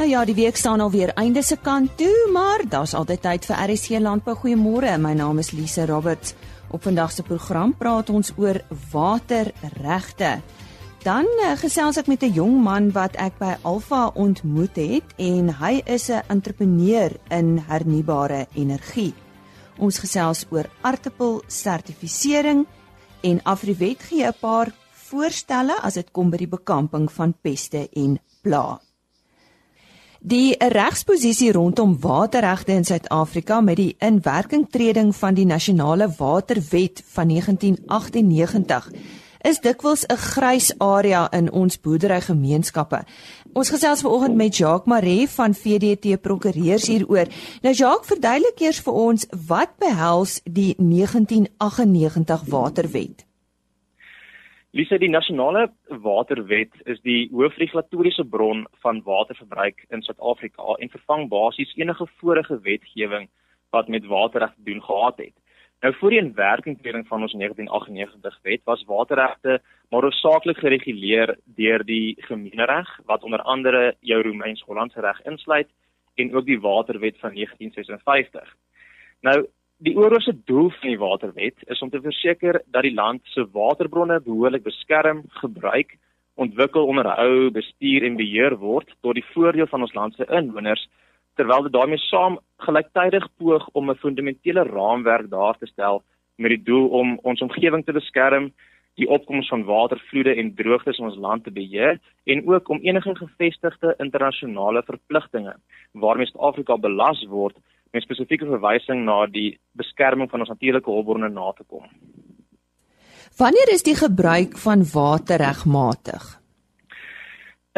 Nou ja, die week staan alweer einde se kant toe, maar daar's altyd tyd vir RSC Landbou. Goeiemôre. My naam is Lise Roberts. Op vandag se program praat ons oor waterregte. Dan uh, gesels ek met 'n jong man wat ek by Alfa ontmoet het en hy is 'n entrepreneur in hernubare energie. Ons gesels oor aartappelsertifisering en Afriwet gee 'n paar voorstelle as dit kom by die bekamping van peste en blaa. Die regsposisie rondom waterregte in Suid-Afrika met die inwerkingtreding van die nasionale waterwet van 1998 is dikwels 'n grys area in ons boerderygemeenskappe. Ons gesels vanoggend met Jacques Maree van VDT Prokureurs hieroor. Nou Jacques, verduidelik eers vir ons wat behels die 1998 Waterwet? Lise, die nasionale waterwet is die hoofregulatoriese bron van waterverbruik in Suid-Afrika en vervang basies enige vorige wetgewing wat met waterreg te doen gehad het. Nou voor die inwerkingtreding van ons 1998 wet was waterregte maar hoofsaaklik gereguleer deur die gemeenereg wat onder andere jou Romeins-Hollandse reg insluit en ook die waterwet van 1956. Nou die oorhoofse doel van die waterwet is om te verseker dat die land se waterbronne behoorlik beskerm, gebruik, ontwikkel, onderhou, bestuur en beheer word tot die voordeel van ons land se inwoners terwyl dit daarmee saam gelyktydig poog om 'n fundamentele raamwerk daar te stel met die doel om ons omgewing te beskerm, die opkoms van watervloede en droogtes in ons land te beheer en ook om enige gevestigde internasionale verpligtinge waarmee Suid-Afrika belas word met spesifieke verwysing na die beskerming van ons natuurlike hulpbronne na te kom. Wanneer is die gebruik van water regmatig?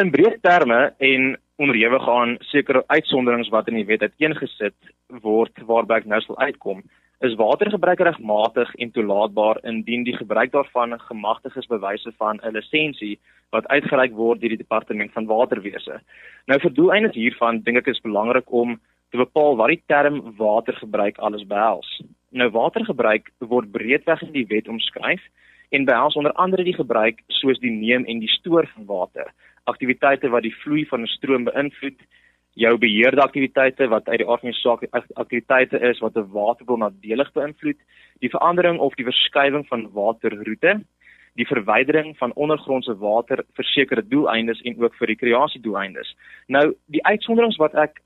In breë terme en onderhewig aan sekere uitsonderings wat in die wet uiteengesit word waarby ek nou sal uitkom, is watergebruik regmatig en toelaatbaar indien die gebruik daarvan gemagtig is bewyse van 'n lisensie wat uitgereik word deur die departement van waterwese. Nou vir doeleindes hiervan dink ek is belangrik om te bepaal wat die term watergebruik alles behels. Nou watergebruik word breedweg in die wet omskryf en behels onder andere die gebruik soos die neem en die stoor van water aktiwiteite wat die vloei van 'n stroom beïnvloed, jou beheerde aktiwiteite wat uit die aard van die saak aktiwiteite is wat 'n waterbron nadelig beïnvloed, die verandering of die verskywing van waterroete, die verwydering van ondergrondse water vir sekere doeleindes en ook vir rekreasiedoeleindes. Nou, die uitsonderings wat ek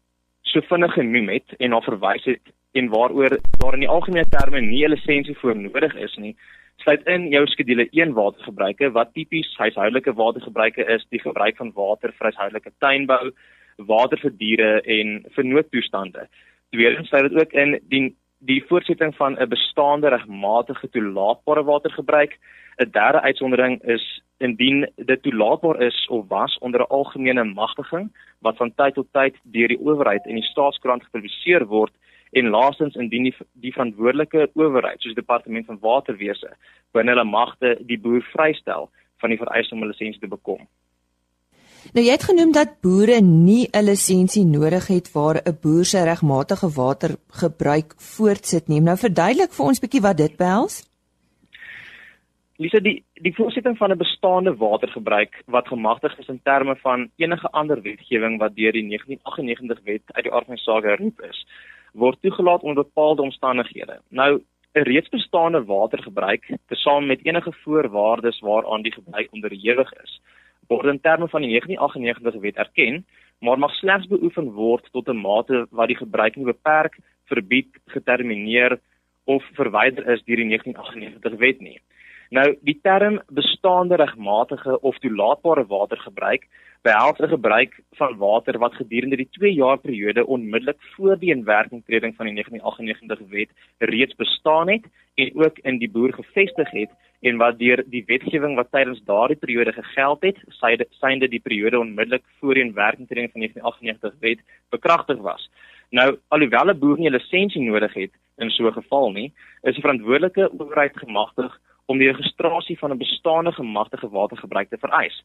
so vinnig genoem het en na verwys het en waaroor daar in die algemene terme nie 'n lisensie vir nodig is nie, sluit in jou skedule 1 watergebruike wat tipies huishoudelike watergebruike is, die gebruik van water vir huishoudelike tuinbou, water vir diere en vir noodtoestande. Tweedens sluit dit ook in die die voortsetting van 'n bestaande regmatige toelaatbare watergebruik. 'n Derde uitsondering is indien dit toelaatbaar is of was onder 'n algemene magtiging wat van tyd tot tyd deur die owerheid in die staatskoerant gepubliseer word en laastens indien die, die verantwoordelike owerheid soos die departement van waterwese binne hulle magte die boer vrystel van die vereiste om 'n lisensie te bekom. Nou jy het genoem dat boere nie 'n lisensie nodig het waar 'n boer sy regmatige watergebruik voortsit nie. Nou verduidelik vir ons bietjie wat dit behels. Lisa die die voorsetting van 'n bestaande watergebruik wat gemagtig is in terme van enige ander wetgewing wat deur die 1998 wet uit die aard van saak geroep is word toegelaat onder bepaalde omstandighede. Nou 'n reeds bestaande watergebruik, tesame met enige voorwaardes waaraan die gebruik onderhewig is, word in terme van die 1998 wet erken, maar mag slegs beoefen word tot 'n mate wat die gebruik nie beperk, verbied, getermineer of verwyder is deur die 1998 wet nie. Nou die term bestaande regmatige of toelaatbare watergebruik behels 'n gebruik van water wat gedurende die 2 jaar periode onmiddellik voor die inwerkingtreding van die 1998 wet reeds bestaan het en ook in die boer gevestig het en wat deur die wetgewing wat tydens daardie periode gegeld het, synde die periode onmiddellik voor die inwerkingtreding van die 1998 wet bekragtig was. Nou alhoewel 'n boer nie 'n lisensie nodig het in so 'n geval nie, is die verantwoordelike owerheid gemagtig om die registrasie van 'n bestaande gemagtigde watergebruik te vereis.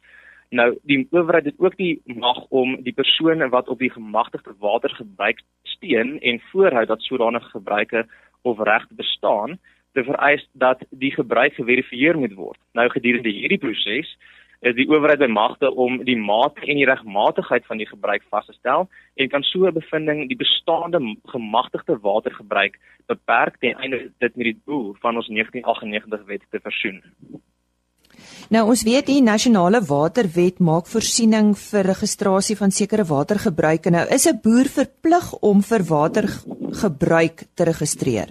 Nou die owerheid het ook die mag om die persone wat op die gemagtigde watergebruik steun en voorhou dat sodanige gebruike of regte bestaan te vereis dat die gebruik geverifieer moet word. Nou gedurende hierdie proses is die owerheid bemagtig om die mate en die regmatigheid van die gebruik vas te stel en kan so 'n bevinding die bestaande gemagtigde watergebruik beperk ten einde dit met die doel van ons 1998 wet te versoen. Nou ons weet die nasionale waterwet maak voorsiening vir registrasie van sekere watergebruike. Nou is 'n boer verplig om vir watergebruik te registreer.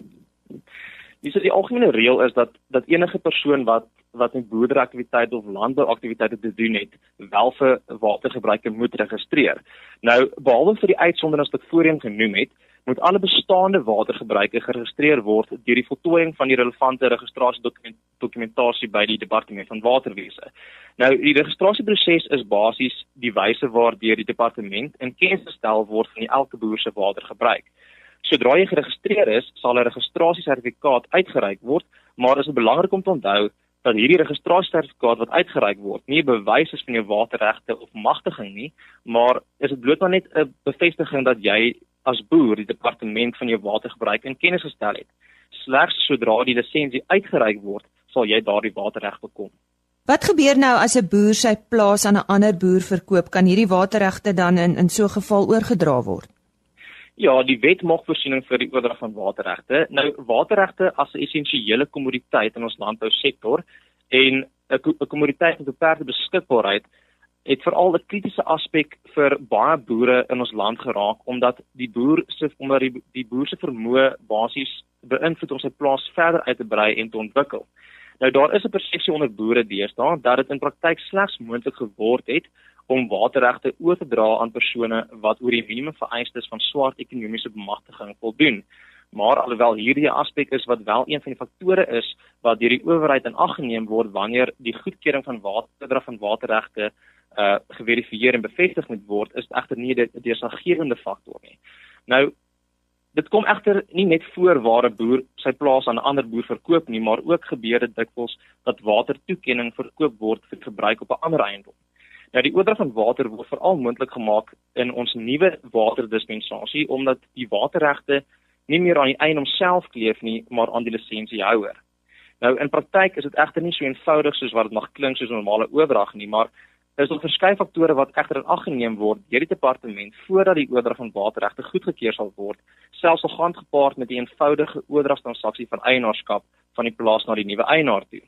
Dis die algemene reël is dat dat enige persoon wat wat met boerderyaktiwiteite of landbouaktiwiteite te doen het, wel vir watergebruike moet registreer. Nou behalwe vir die uitsonderings wat ek voorheen genoem het, moet alle bestaande watergebruike geregistreer word deur die voltooiing van die relevante registrasiedokumentasie by die departement van waterwese. Nou die registrasieproses is basies die wyse waardeur die departement in kennis gestel word van elke boer se watergebruik. Sodra jy geregistreer is, sal 'n registrasiesertifikaat uitgereik word, maar dit is belangrik om te onthou dat hierdie registrasiesertifikaat wat uitgereik word nie 'n bewys is van jou waterregte of magtiging nie, maar is dit bloot maar net 'n bevestiging dat jy as boer die departement van jou watergebruik in kennis gestel het. Slegs sodra die lisensie uitgereik word, sal jy daardie waterreg bekom. Wat gebeur nou as 'n boer sy plaas aan 'n ander boer verkoop? Kan hierdie waterregte dan in in so 'n geval oorgedra word? Ja, die wet maak voorsiening vir die oordrag van waterregte. Nou waterregte as 'n essensiële kommoditeit in ons landbousektor en 'n kommoditeit met beperkte beskikbaarheid het veral 'n kritiese aspek vir baie boere in ons land geraak omdat die boer se omdat die, die boer se vermoë basies beïnvloed om sy plaas verder uit te brei en te ontwikkel. Nou daar is 'n persepsie onder boere deesdae dat dit in praktyk slegs moontlik geword het om waterregte oor te dra aan persone wat oor die minimum vereistes van swart ekonomiese bemagtiging voldoen. Maar alhoewel hierdie aspek is wat wel een van die faktore is wat deur die owerheid in ag geneem word wanneer die goedkeuring van waterdra van waterregte uh geverifieer en bevestig moet word, is egter nie 'n deurslaggewende faktor nie. Nou dit kom egter nie net voor waar 'n boer sy plaas aan 'n ander boer verkoop nie, maar ook gebeur dit dikwels dat watertoekenning verkoop word vir gebruik op 'n ander eiendom. Nou die oordrag van water word veral moontlik gemaak in ons nuwe waterdispensasie omdat die waterregte nie meer aan die eiendom self kleef nie, maar aan die lisensiehouer. Nou in praktyk is dit egter nie so eenvoudig soos wat dit mag klink soos 'n normale oordrag nie, maar is daar verskeie faktore wat egter in ag geneem word deur die departement voordat die oordrag van waterregte goedgekeur sal word, selfs al gaan gepaard met 'n eenvoudige oordragstransaksie van eienaarskap van die plaas na die nuwe eienaar toe.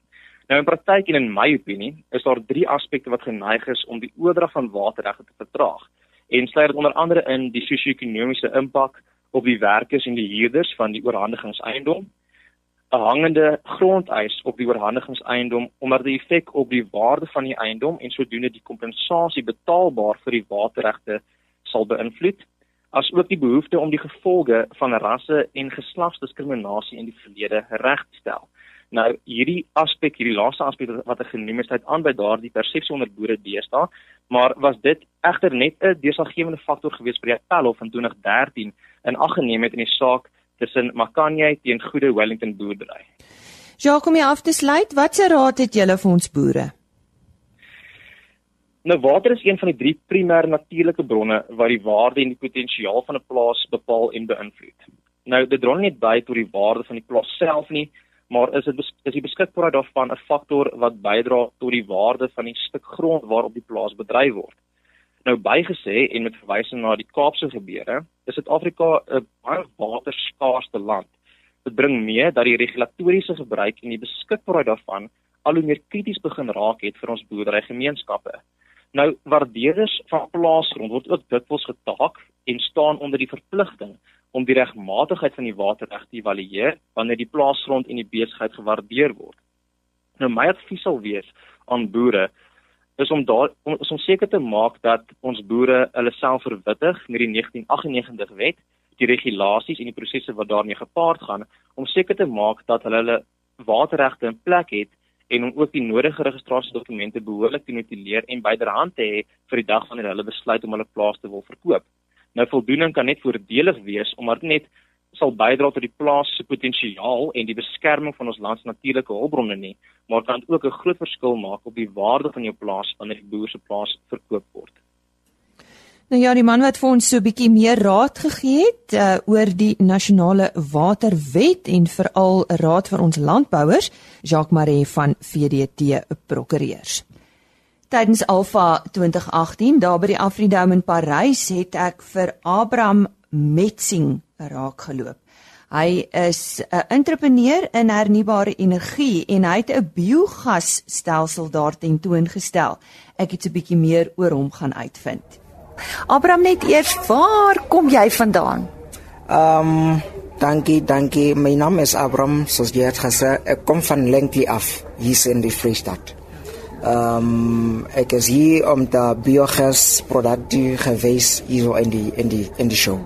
Nou in praktyk en in my opinie is daar drie aspekte wat geneig is om die oordrag van waterregte te vertraag en sluit dit onder andere in die sosio-ekonomiese impak op die werkers en die huurders van die oorhandigingseiendom 'n hangende grondeis op die oorhandigingseiendom omdat die effek op die waarde van die eiendom en sodoende die kompensasie betaalbaar vir die waterregte sal beïnvloed as ook die behoefte om die gevolge van rasse en geslagsdiskriminasie in die verlede reg te stel. Nou hierdie aspek, hierdie laaste aspek wat ek genoem het, sluit aan by daardie persepsie onder boere deesdae, maar was dit egter net 'n deurslaggewende faktor gewees vir die appelhof in 2013 in ag geneem het in die saak tussen Makanye teen goeie Wellington boerdery. Ja, kom jy af te sluit? Watse raad het julle vir ons boere? Nou water is een van die drie primêre natuurlike bronne wat die waarde en die potensiaal van 'n plaas bepaal en beïnvloed. Nou dit dra nie by tot die waarde van die plaas self nie, maar is dit is die beskikbaarheid daarvan 'n faktor wat bydra tot die waarde van die stuk grond waarop die plaas bedryf word. Nou bygesê en met verwysing na die Kaapse gebeure, is Suid-Afrika 'n baie waterskaarste land. Dit bring mee dat die regulatoriese gebruik en die beskikbaarheid daarvan al hoe meer krities begin raak het vir ons boerderygemeenskappe. Nou waardeerders van plaasgrond word ook dikwels getaak en staan onder die verpligting om die regmatigheid van die waterreg te evalueer wanneer die plaasgrond en die besigheid gewaardeer word. Nou my advies sal wees aan boere is om daar om, om seker te maak dat ons boere hulle self verwittig met die 1998 wet, die regulasies en die prosesse wat daarmee gepaard gaan om seker te maak dat hulle hulle waterregte in plek het en om ook die nodige registrasiedokumente behoorlik te notuleer en byderhand te hê vir die dag wanneer hulle besluit om hulle plaas te wil verkoop. Nou voldoening kan net voordelig wees omdat net sal bydra tot die plaas se potensiaal en die beskerming van ons land se natuurlike hulpbronne nie, maar kan ook 'n groot verskil maak op die waarde van jou plaas wanneer die boer se plaas verkoop word. Nou ja, die man wat vir ons so 'n bietjie meer raad gegee het uh, oor die nasionale waterwet en veral raad vir ons landbouers, Jacques Maree van VDT Prokureurs. Tydens Alpha 2018 daar by die Afridome in Parys het ek vir Abraham Metsing raakgeloop. Hy is 'n entrepreneur in hernubare energie en hy het 'n biogasstelsel daar tentoongestel. Ek het 'n bietjie meer oor hom gaan uitvind. Abraham net eers, waar kom jy vandaan? Ehm um, dankie, dankie. My naam is Abraham, het gesê, ek kom van Lenkley af, hier in die Vrystaat. Ehm um, ek is hier om die biogas produkte gewys hier in die in die in die show.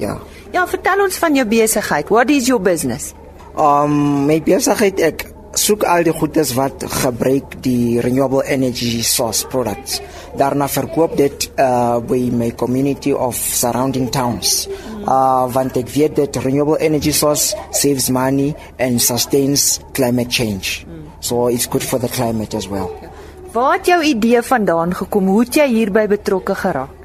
Ja. Ja, vertel ons van jou besigheid. What is your business? Um my besigheid ek soek al die goedes wat gebruik die renewable energy source products. Daarna verkoop dit uh by my community of surrounding towns. Uh want ek weet dat renewable energy source saves money and sustains climate change. So it's good for the climate as well. Waar het jou idee vandaan gekom? Hoe het jy hierby betrokke geraak?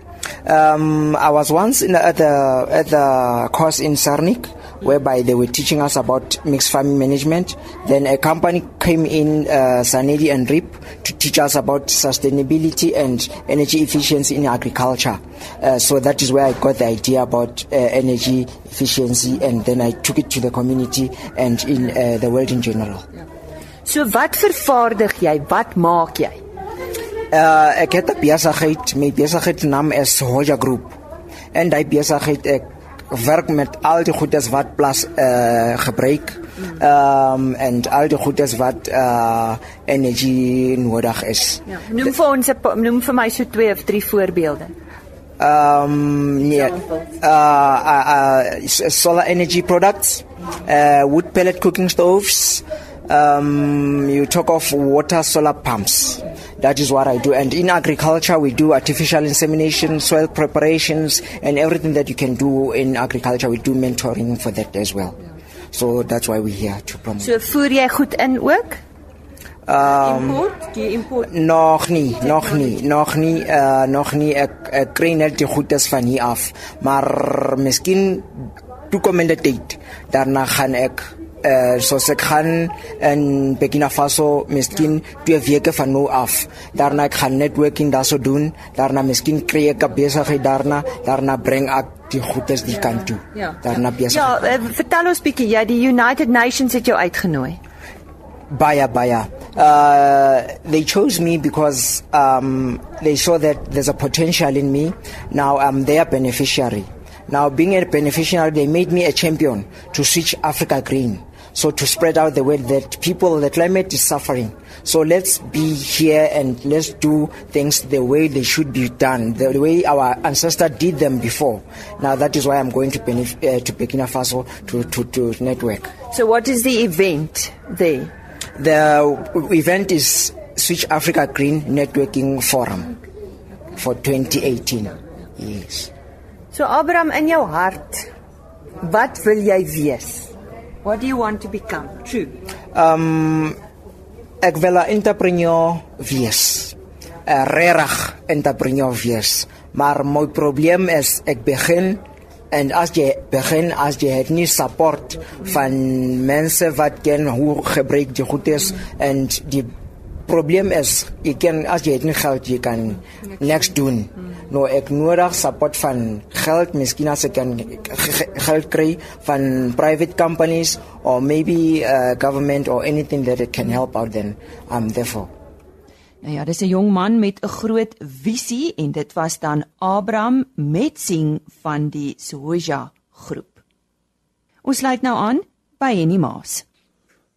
Um, I was once in at the at the course in Sarnik, whereby they were teaching us about mixed farming management. Then a company came in, uh, Sanedi and RIP, to teach us about sustainability and energy efficiency in agriculture. Uh, so that is where I got the idea about uh, energy efficiency, and then I took it to the community and in uh, the world in general. So wat vervaardig jy? Wat maak jy? Uh, ek het 'n besigheid, my besigheidsnaam is Hoja Group. En daai besigheid ek werk met al die goedes wat plas uh gebruik. Um en al die goedes wat uh energie nodig is. Ja, noem vir ons noem vir my so twee of drie voorbeelde. Um nee. Uh, uh, uh solar energy products, uh wood pellet cooking stoves. Um you talk of water solar pumps. That is what I do. And in agriculture, we do artificial insemination, soil preparations, and everything that you can do in agriculture. We do mentoring for that as well. So that's why we're here to promote. So voer jy goed in ook? Um, import? Do you import? Nog nie, nog nie, nog nie, uh, nog nie. Ek, ek kry net die goedes van hier af. Maar miskien toekomende tyd, daarna gaan ek uh, so ek gaan in Burkina Faso miskien twee weke van nou af. Daarna ek gaan networking daarso doen. Daarna miskien kry ek 'n besigheid daarna. Daarna bring ek die goedes die kant toe. Ja. Daarna besig. Ja, uh, vertel ons bietjie, ja, die United Nations het jou uitgenooi. Baie baie. Uh, they chose me because um, they saw that there's a potential in me. Now I'm their beneficiary. Now, being a beneficiary, they made me a champion to switch Africa green. So to spread out the word that people, the climate is suffering. So let's be here and let's do things the way they should be done, the way our ancestors did them before. Now that is why I'm going to, benef- uh, to Burkina Faso to, to, to network. So what is the event there? The event is Switch Africa Green Networking Forum for 2018. Yes. So Abraham in jou hart, wat wil jy wees? What do you want to become? True. Um ek wil 'n entrepreneur wees. 'n Regtig entrepreneur wees. Maar my probleem is ek begin en as jy begin as jy het nie support van mense wat ken hoe gebruik die goed is en die probleem is jy kan as jy het nie geld jy kan niks doen. Nou ek nodig support van geld, miskien as ek kan geld kry van private companies or maybe uh, government or anything that it can help out then I'm there for. Nou ja, dis 'n jong man met 'n groot visie en dit was dan Abraham Metsing van die Soja groep. Ons sluit nou aan by Henny Maas.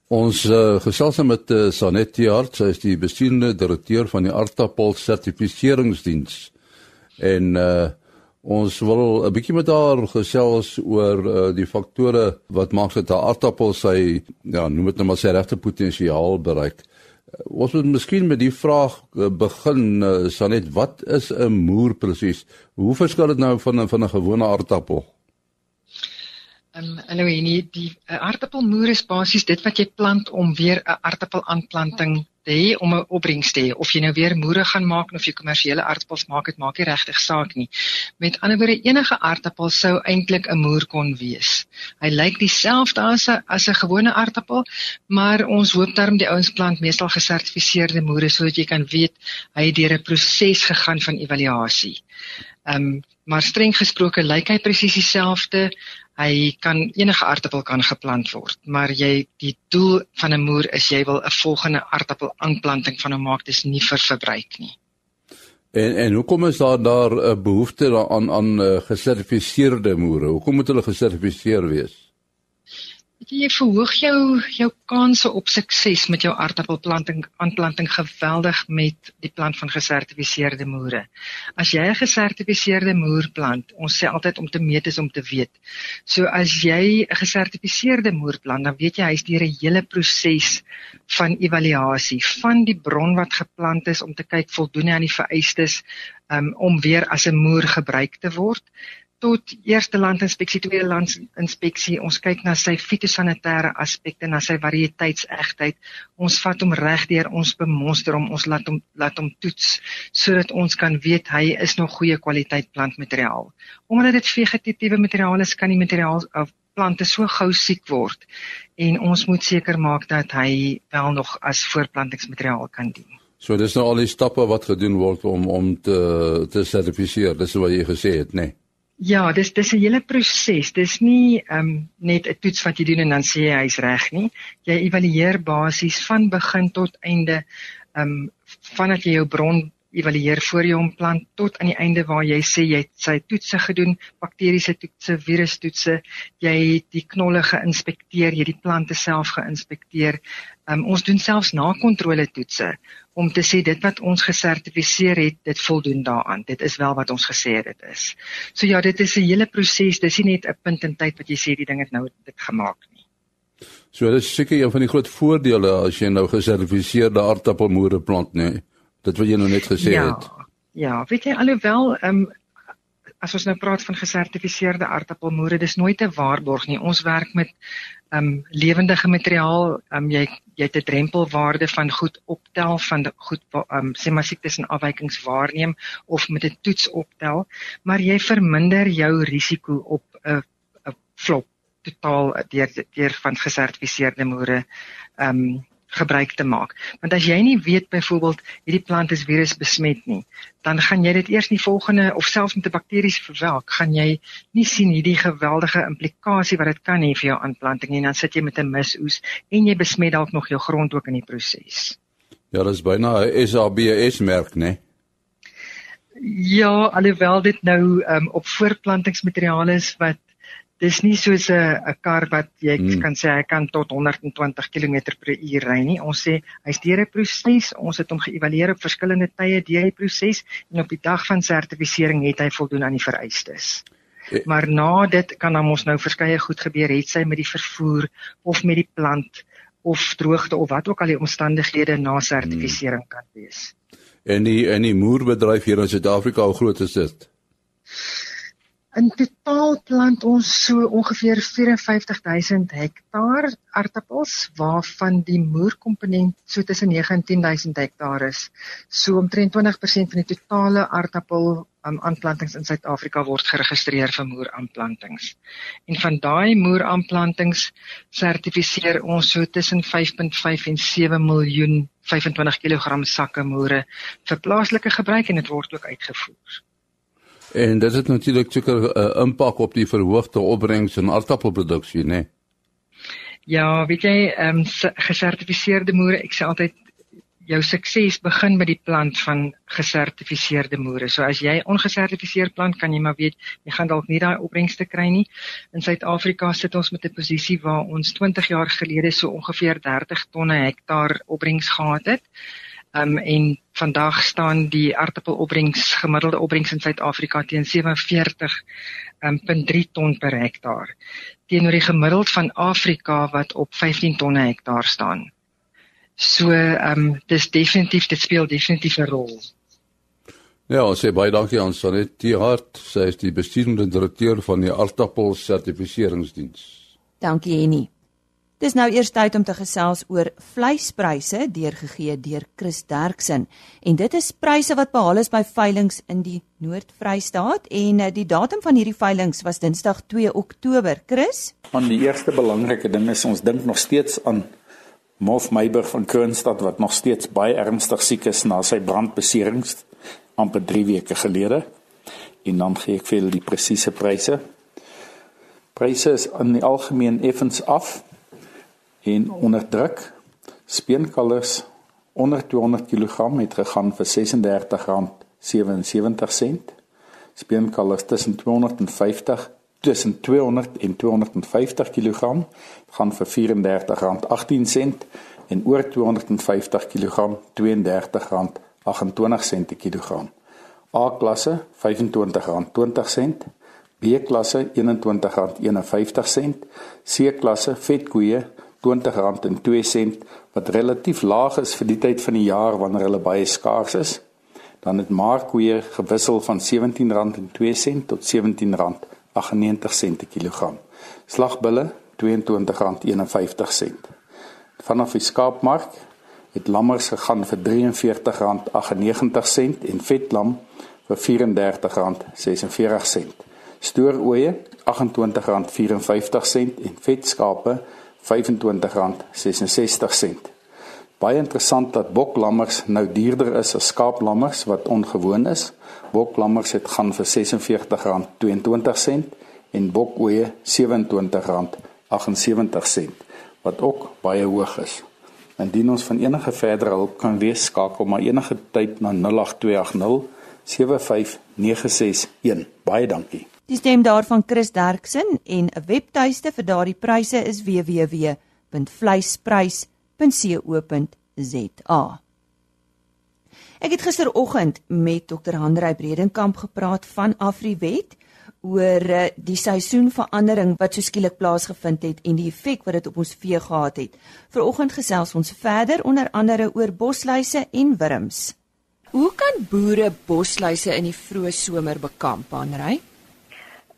Ons uh, gesels nou met uh, Sanetti Hart, sy is die bestuurende direkteur van die Aartappel Sertifiseringsdiens. En uh ons wil 'n bietjie met haar gesels oor uh, die faktore wat maak dat 'n aartappel sy ja, noem dit nou maar sy regte potensiaal bereik. Uh, ons moet miskien met die vraag uh, begin uh, Sanet, wat is 'n moer presies? Hoe verskil dit nou van van 'n gewone aartappel? Ehm um, Aloenie, die uh, aardappelmoer is basies dit wat jy plant om weer 'n aardappelaanplanting te hê om 'n opbrengs te hê. Of jy nou weer moere gaan maak of jy kommersiële aardappels maak dit maak nie regtig saak nie. Met ander woorde enige aardappel sou eintlik 'n moer kon wees. Hy lyk dieselfde as 'n as 'n gewone aardappel maar ons hoop daarom die ouens plant meestal gesertifiseerde moere sodat jy kan weet hy het deur 'n proses gegaan van evaluasie. Ehm um, maar streng gesproke lyk hy presies dieselfde hy kan enige aardappel kan geplant word, maar jy die doel van 'n moer is jy wil 'n volgende aardappel aanplanting van hom maak, dis nie vir verbruik nie. En en hoekom is daar daar 'n behoefte aan aan uh, gesertifiseerde moere? Hoekom moet hulle gesertifiseer wees? Jy verhoog jou jou kanse op sukses met jou aardappelplanting aanplanting geweldig met die plant van gesertifiseerde moere. As jy 'n gesertifiseerde moer plant, ons sê altyd om te meet is om te weet. So as jy 'n gesertifiseerde moer plant, dan weet jy hy's deur 'n hele proses van evaluasie van die bron wat geplant is om te kyk voldoen hy aan die vereistes um, om weer as 'n moer gebruik te word tot eerste landinspeksie, tweede landinspeksie. Ons kyk na sy fitosanitêre aspekte, na sy variëteitsegtheid. Ons vat hom regdeur, ons bemonster hom, ons laat hom laat hom toets sodat ons kan weet hy is nog goeie kwaliteit plantmateriaal. Omdat dit vegetatiewe materiaal is, kan die materiaal of plante so gou siek word en ons moet seker maak dat hy wel nog as voorplantingsmateriaal kan dien. So dis nou al die stappe wat gedoen word om om te te sertifiseer. Dis wat jy gesê het? Nee? Ja, dis dis 'n hele proses. Dis nie ehm um, net 'n toets wat jy doen en dan sê jy hy's reg nie. Jy evalueer basies van begin tot einde ehm um, vandat jy jou bron evalueer voor jy hom plant tot aan die einde waar jy sê jy het sy toetse gedoen, bakteriese toetse, virustoetse, jy het die knolle geïnspekteer, jy het die plante self geïnspekteer. Um, ons doen selfs na-kontrole toetse om te sê dit wat ons gesertifiseer het, dit voldoen daaraan. Dit is wel wat ons gesê het dit is. So ja, dit is 'n hele proses. Dis nie net 'n punt in tyd wat jy sê die ding het nou dit gemaak nie. So dit is seker een van die groot voordele as jy nou gesertifiseerde aardappelmoere plant, nee. Dit wat jy nou net gesê ja, het. Ja, weet jy alhoewel ehm um, as ons nou praat van gesertifiseerde aardappelmoere, dis nooit 'n waarborg nie. Ons werk met ehm um, lewendige materiaal. Ehm um, jy jy het 'n drempelwaarde van goed optel van goed ehm um, sê maar siektes en afwykings waarneem of met 'n toets optel, maar jy verminder jou risiko op 'n 'n flop totaal deur deur van gesertifiseerde moere ehm um, gebruik te maak. Want as jy nie weet byvoorbeeld hierdie plant is virus besmet nie, dan gaan jy dit eers nie volgende of selfs met 'n bakteries verwelk, gaan jy nie sien hierdie geweldige implikasie wat dit kan hê vir jou aanplanting en dan sit jy met 'n misoes en jy besmet dalk nog jou grond ook in die proses. Ja, dis byna 'n SABS merk, né? Ja, alhoewel dit nou um, op voorplantingsmateriaal is wat dis nie soos 'n 'n kar wat jy hmm. kan sê hy kan tot 120 km/h ry nie. Ons sê hy's deur 'n proses. Ons het hom geëvalueer op verskillende tye deur die proses en op die dag van sertifisering het hy voldoen aan die vereistes. E maar na dit kan dan ons nou verskeie goed gebeur, het sy met die vervoer of met die plant of droogte of wat ook al die omstandighede na sertifisering hmm. kan wees. En die en die moerbedryf hier in Suid-Afrika, hoe groot is dit? In totaal plant ons so ongeveer 54000 hektaar aardappels waarvan die moerkomponent so tussen 9 en 10000 hektaar is. So omtrent 20% van die totale aardappel um, aanplantings in Suid-Afrika word geregistreer vir moeraanplantings. En van daai moeraanplantings sertifiseer ons so tussen 5.5 en 7 miljoen 25 kg sakke moere vir plaaslike gebruik en dit word ook uitgevoer. En dit het natuurlik seker 'n uh, eh, impak op die verhoogde opbrengs in aardappelproduksie, né? Nee? Ja, weet jy, ehm um, gesertifiseerde moere, ek sê altyd jou sukses begin by die plant van gesertifiseerde moere. So as jy ongesertifiseerde plant kan jy maar weet jy gaan dalk nie daai opbrengste kry nie. In Suid-Afrika sit ons met 'n posisie waar ons 20 jaar gelede so ongeveer 30 tonne hektaar opbrengs gehad het. Um en vandag staan die aardappelopbrengs gemiddelde opbrengs in Suid-Afrika teen 47 um 0.3 ton per hektaar teenoor die gemiddeld van Afrika wat op 15 tonne hektaar staan. So um dis definitief dit speel definitief 'n rol. Ja, ons sê baie dankie aan Sanet Tiehart, sy is die bestuurende direkteur van die aardappel sertifiseringsdiens. Dankie Jenny. Dis nou eers tyd om te gesels oor vleispryse deurgegee deur Chris Derksen. En dit is pryse wat behaal is by veilinge in die Noord-Vrystaat en eh, die datum van hierdie veilinge was Dinsdag 2 Oktober. Chris? Van die eerste belangrike ding is ons dink nog steeds aan Mof Meiber van Kroonstad wat nog steeds baie ernstig siek is na sy brandbeserings amper 3 weke gelede. En dan gee ek vir julle die presiese pryse. Pryse is in die algemeen effens af en onder druk speenkalvers onder 200 kg het gegaan vir R36.77 speenkalvers tussen 250 tussen 200 en 250 kg gaan vir R34.18 en oor 250 kg R32.28 per kilogram. A klasse R25.20 B klasse R21.51 C klasse vetkoeie R20.02 wat relatief laag is vir die tyd van die jaar wanneer hulle baie skaars is. Dan het markkoeie gewissel van R17.02 tot R17.98 per kilogram. Slagbulle R22.51. Vanaf die skaapmark het lammers gegaan vir R43.98 en vetlam vir R34.46. Stoorooe R28.54 en vetskape R25.66. Baie interessant dat boklammers nou duurder is as skaaplammers wat ongewoon is. Boklammers het gaan vir R46.22 en bokoeie R27.78 wat ook baie hoog is. Indien ons van enige verdere hulp kan wees, skakel maar enige tyd na 08280 75961. Baie dankie. Die stem daarvan Chris Derksen en 'n webtuiste vir daardie pryse is www.vleisprys.co.za. Ek het gisteroggend met Dr. Hanrey Bredenkamp gepraat van Afriwet oor eh, die seisoenverandering wat so skielik plaasgevind het en die effek wat dit op ons vee gehad het. Vanoggend gesels ons verder onder andere oor bosluise en wurms. Hoe kan boere bosluise in die vroeë somer bekamp, Hanrey?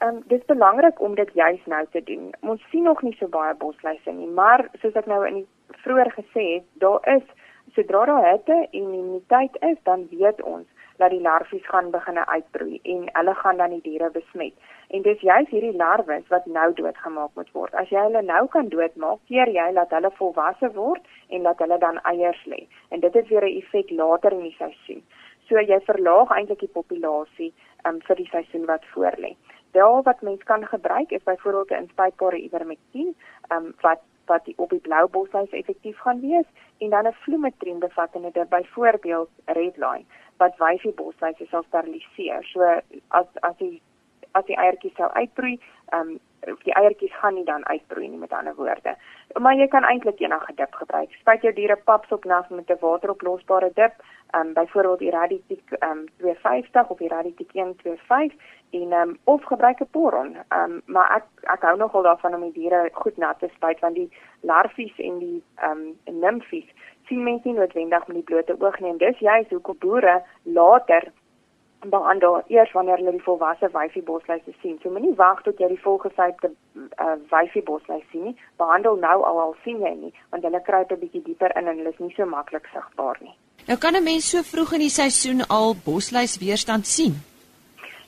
Ehm um, dis belangrik om dit juis nou te doen. Ons sien nog nie so baie bosluise nie, maar soos ek nou in vroeër gesê het, daar is sodra daar hitte en immuniteit is, dan weet ons dat die larwes gaan begin uitbroei en hulle gaan dan die diere besmet. En dis juis hierdie larwes wat nou doodgemaak moet word. As jy hulle nou kan doodmaak, keer jy dat hulle volwasse word en dat hulle dan eiers lê. En dit het weer 'n effek later in die seisoen. So jy verlaag eintlik die populasie um, vir die seisoen wat voorlê. Wel wat mens kan gebruik is byvoorbeeld 'n inspuitbare ivermectin, ehm um, wat wat die op die blou bosluis effektief gaan wees en dan 'n vloemetrien bevattende dit byvoorbeeld redline wat wyfie bosluise sal steriliseer. So as as die as die eiertjies sou uitbroei, ehm um, die eiertjies gaan nie dan uitbroei nie met ander woorde. Maar jy kan eintlik enige dip gebruik. Spuit jou diere papsop nat met 'n wateroplosbare dip, ehm um, byvoorbeeld Iraditic ehm um, 250 of Iraditic 125 en um, of gebruik 'n poron. Ehm um, maar ek ek hou nogal daarvan om die diere goed nat te spuit want die larfies en die ehm um, nimfies sien mense nie noodwendig met die blote oog nie en dis juist hoekom boere later behandel eers wanneer hulle die volwasse wyfie bosluise sien. So moenie wag tot jy die volgesypte uh, wyfie bosluise sien nie. Behandel nou al al sien jy nie want hulle kruip 'n bietjie dieper in en hulle is nie so maklik sigbaar nie. Nou kan 'n mens so vroeg in die seisoen al bosluis weerstand sien.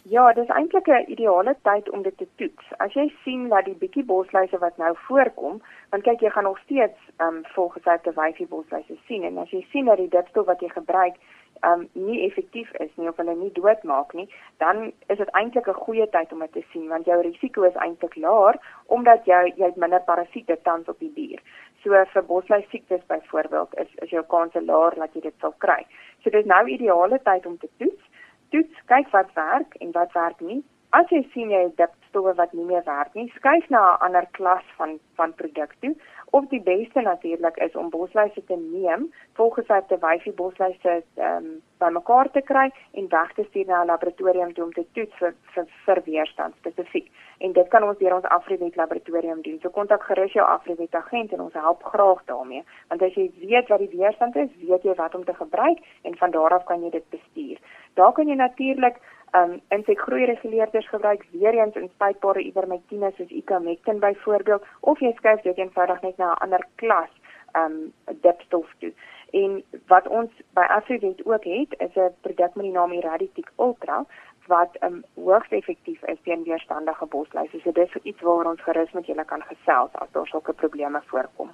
Ja, dis eintlik 'n ideale tyd om dit te toets. As jy sien dat die bietjie bosluise wat nou voorkom, want kyk jy gaan nog steeds ehm um, volgesyte wyfie bosluise sien en as jy sien dat die dipstof wat jy gebruik ehm um, nie effektief is nie of hulle nie doodmaak nie, dan is dit eintlik 'n goeie tyd om dit te sien want jou risiko is eintlik laer omdat jy jy het minder parasiete tans op die dier. So vir bosluis siektes byvoorbeeld is is jou kans laer dat jy dit sal kry. So dis nou ideale tyd om te toets toets, kyk wat werk en wat werk nie. As jy sien jy het dipstowwe wat nie meer werk nie, skuif na 'n ander klas van van produk toe. Of die beste natuurlik is om bosluise te neem, volgens wat die wyfie bosluise ehm um, bymekaar te kry en weg te stuur na 'n laboratorium toe om te toets vir vir, vir weerstand spesifiek. En dit kan ons deur ons Afriwet laboratorium doen. So kontak gerus jou Afriwet agent en ons help graag daarmee. Want as jy weet wat die weerstand is, weet jy wat om te gebruik en van daar af kan jy dit bestuur. Daar kan jy natuurlik um insekgroeireguleerders gebruik weer eens in spuitbare ivermectine soos ivermectin byvoorbeeld of jy skuif dit eenvoudig net na 'n ander klas um dipstof toe. En wat ons by Afrident ook het, is 'n produk met die naam Iraditic Ultra wat um hoogs effektief is teen weerstandige bosluise. So dis iets waar ons gerus met julle kan gesels as daar sulke probleme voorkom.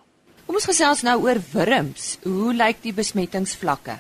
Kom ons gesels nou oor wurms. Hoe lyk die besmettingsvlakke?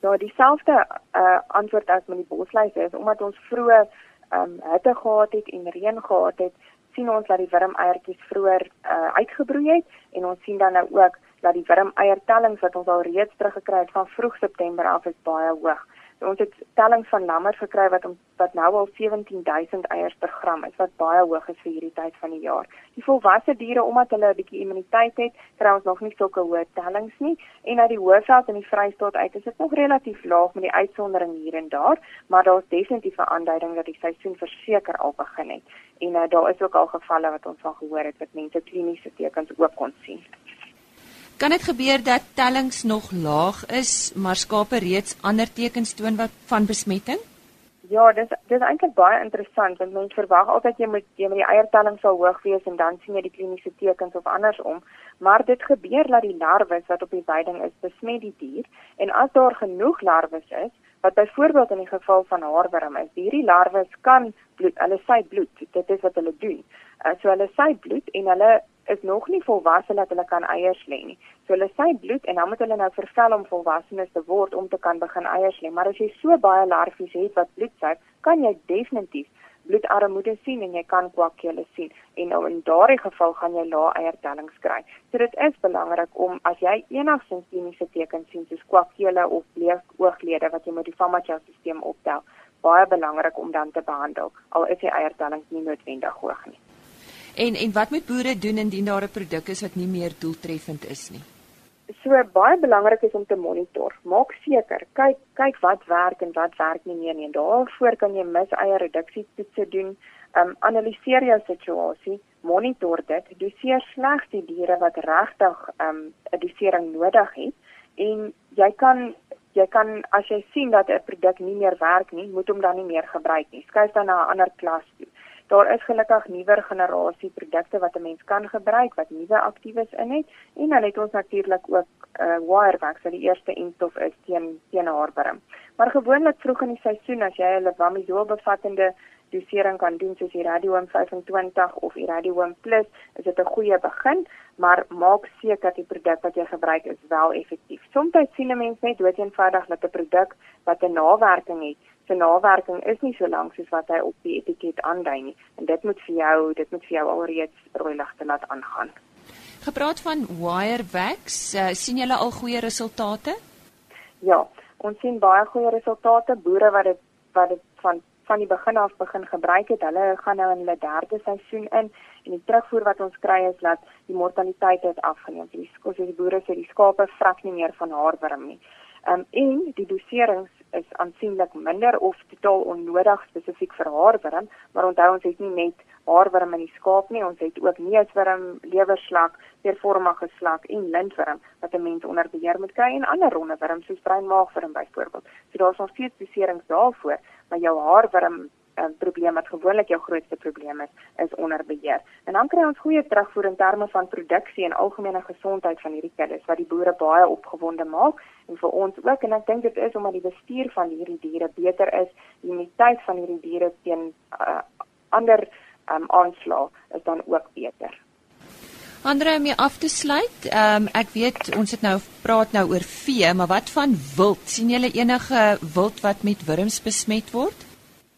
Ja, dieselfde uh, antwoord as met die bosluise is omdat ons vroeër um, hitte gehad het en reën gehad het, sien ons dat die wurmeiertjies vroeër uh, uitgebroei het en ons sien dan nou ook dat die wurmeiertellings wat ons al reeds teruggekry het van vroeg September af is baie hoog ons het tellings van lammers gekry wat om, wat nou al 17000 eiers per gram is wat baie hoog is vir hierdie tyd van die jaar. Die volwasse diere omdat hulle 'n bietjie immuniteit het, kry ons nog nie sulke hoë tellings nie en uit die Hoëveld en die Vrystaat uit is dit nog relatief laag met die uitsondering hier en daar, maar daar's definitief 'n aanduiding dat die seisoen verseker al begin het. En uh, daar is ook al gevalle wat ons van gehoor het wat mense kliniese tekens ook kon sien. Kan dit gebeur dat tellings nog laag is, maar skape reeds ander tekens toon wat van besmetting? Ja, dis dis eintlik baie interessant want mense verwag altyd jy moet jy met die eiertelling sal hoog wees en dan sien jy die kliniese tekens of andersom, maar dit gebeur dat die larwes wat op die weiding is besmet die dier en as daar genoeg larwes is, wat byvoorbeeld in die geval van haarworm is, hierdie larwes kan bloed, hulle sy bloed, dit is wat hulle doen. Uh, so hulle sy bloed en hulle is nog nie volwasse dat hulle kan eiers lê nie. So hulle sy bloed en dan moet hulle nou vervel om volwassenes te word om te kan begin eiers lê. Maar as jy so baie larfies het wat bloed suig, kan jy definitief bloedarmoede sien en jy kan kwakkeule sien en nou in daardie geval gaan jy lae eiertellings kry. So dit is belangrik om as jy enigsins kliniese tekens sien soos kwakkeule of bleek ooglede wat jy met die farmakoutstelsel optel, baie belangrik om dan te behandel al is die eiertellings nie noodwendig hoog nie. En en wat moet boere doen indien daar 'n produk is wat nie meer doeltreffend is nie? So baie belangrik is om te monitor. Maak seker, kyk kyk wat werk en wat werk nie nie. En daarvoor kan jy mis eie reduksie toetse doen. Um analiseer jou situasie, monitor dit, doseer slegs die diere wat regtig um 'n dosering nodig het en jy kan jy kan as jy sien dat 'n produk nie meer werk nie, moet hom dan nie meer gebruik nie. Skuif dan na 'n ander klas toe. Daar is gelukkig nuwer generasie produkte wat 'n mens kan gebruik wat nuwe aktiewes in het en dan het ons natuurlik ook uh, Wirevax wat die eerste enstof is teen teen haarworm. Maar gewoonlik vroeg in die seisoen as jy 'n levamisol bevattende dosering kan doen soos die Radium 25 of die Radium Plus, is dit 'n goeie begin, maar maak seker dat die produk wat jy gebruik is wel effektief. Soms sien 'n mens net doeteenvoudig dat 'n produk wat 'n nawerking het se nawerking is nie so lank soos wat hy op die etiket aandui nie en dit moet vir jou dit moet vir jou alreeds rooi ligte laat aangaan. Gepraat van wire wax, uh, sien julle al goeie resultate? Ja, ons sien baie goeie resultate. Boere wat dit wat dit van van die begin af begin gebruik het, hulle gaan nou in hulle derde seisoen in en die terugvoer wat ons kry is dat die mortaliteit het afgeneem. Die skoos die boere sê die skape vrek nie meer van haarworm nie. Um, en die doserings is aansienlik minder of totaal onnodig spesifiek vir haarworm, maar onthou ons het nie net haarworm in die skaap nie, ons het ook neusworm, lewerslak, veervormige slak en lintworm wat 'n mens onder beheer moet kry en ander ronde worms soos breinmaagworm byvoorbeeld. So daar's nog steeds doserings daarvoor, maar jou haarworm 'n probleem wat gewoonlik jou grootste probleem is, is onder beheer. En dan kry ons goeie terugvoer in terme van produksie en algemene gesondheid van hierdie kuddes wat die boere baie opgewonde maak en vir ons ook en ek dink dit is omdat die bestuur van hierdie diere beter is, die immuniteit van hierdie diere teen uh, ander um, aanslae is dan ook beter. Andre om af te sluit. Ehm um, ek weet ons het nou praat nou oor vee, maar wat van wild? sien julle enige wild wat met wurms besmet word?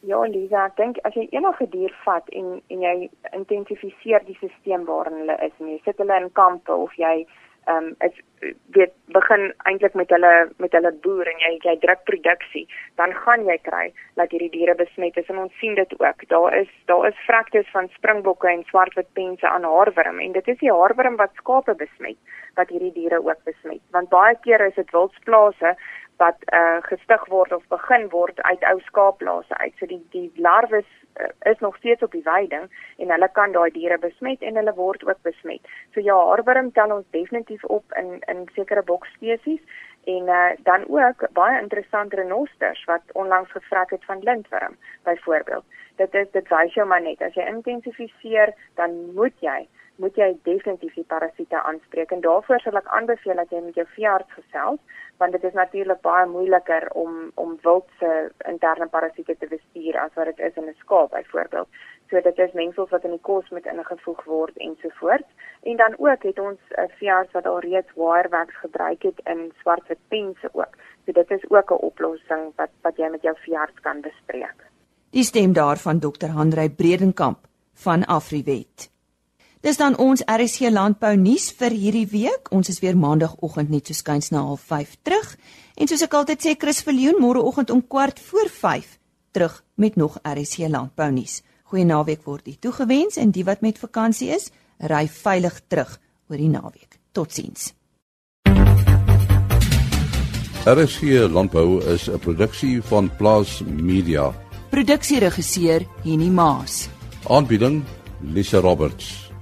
Ja, Lisa, ek dink as jy enige dier vat en en jy intensifiseer die stelsel waarin hulle is, en jy sit hulle in kampe of jy ehm um, is weet begin eintlik met hulle met hulle boer en jy jy druk produksie, dan gaan jy kry dat hierdie diere besmet is en ons sien dit ook. Daar is daar is vrektes van springbokke en swartwit pense aan haarworm en dit is die haarworm wat skape besmet wat hierdie diere ook besmet. Want baie kere is dit wildsplase wat uh, gestig word of begin word uit ou skaapplase uit. So die die larwes is nog steeds op die weiding en hulle kan daai diere besmet en hulle word ook besmet. So ja, haarworm tel ons definitief op in in sekere bokspesies En uh, dan ook baie interessant renosters wat onlangs gevrek het van lintworm byvoorbeeld. Dit is dit wys jou maar net as jy intensifiseer, dan moet jy moet jy definitief die parasiete aanspreek en daarvoor sal ek aanbeveel dat jy met jou veearts gesels want dit is natuurlik baie moeiliker om om wild se interne parasiete te bestuur as wat dit is in 'n skaap byvoorbeeld. So dit is mengsels wat in die kos moet ingevoeg word ensovoorts. En dan ook het ons 'n veearts wat al reeds wirewax gebruik het in swartwit pense ook. So dit is ook 'n oplossing wat wat jy met jou veearts kan bespreek. Die stem daarvan Dr. Hendrey Bredenkamp van Afriwet. Dis dan ons RSC landbou nuus vir hierdie week. Ons is weer maandagooggend net so skuins na 05:30 terug. En soos ek altyd sê, Chris Viljoen môreoggend om kwart voor 5 terug met nog RSC landbou nuus. Goeie naweek word u toegewens en die wat met vakansie is, ry veilig terug oor die naweek. Totsiens. RSG Landbou is 'n produksie van Plaas Media. Produksieregisseur Henny Maas Aanbieding Lisa Roberts.